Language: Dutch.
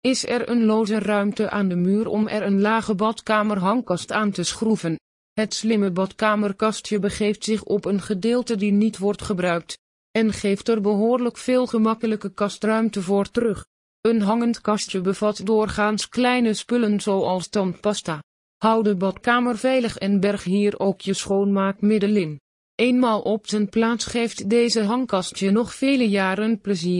is er een loze ruimte aan de muur om er een lage badkamerhangkast aan te schroeven. Het slimme badkamerkastje begeeft zich op een gedeelte die niet wordt gebruikt, en geeft er behoorlijk veel gemakkelijke kastruimte voor terug. Een hangend kastje bevat doorgaans kleine spullen zoals tandpasta. Hou de badkamer veilig en berg hier ook je schoonmaakmiddelen in. Eenmaal op zijn plaats geeft deze hangkastje nog vele jaren plezier.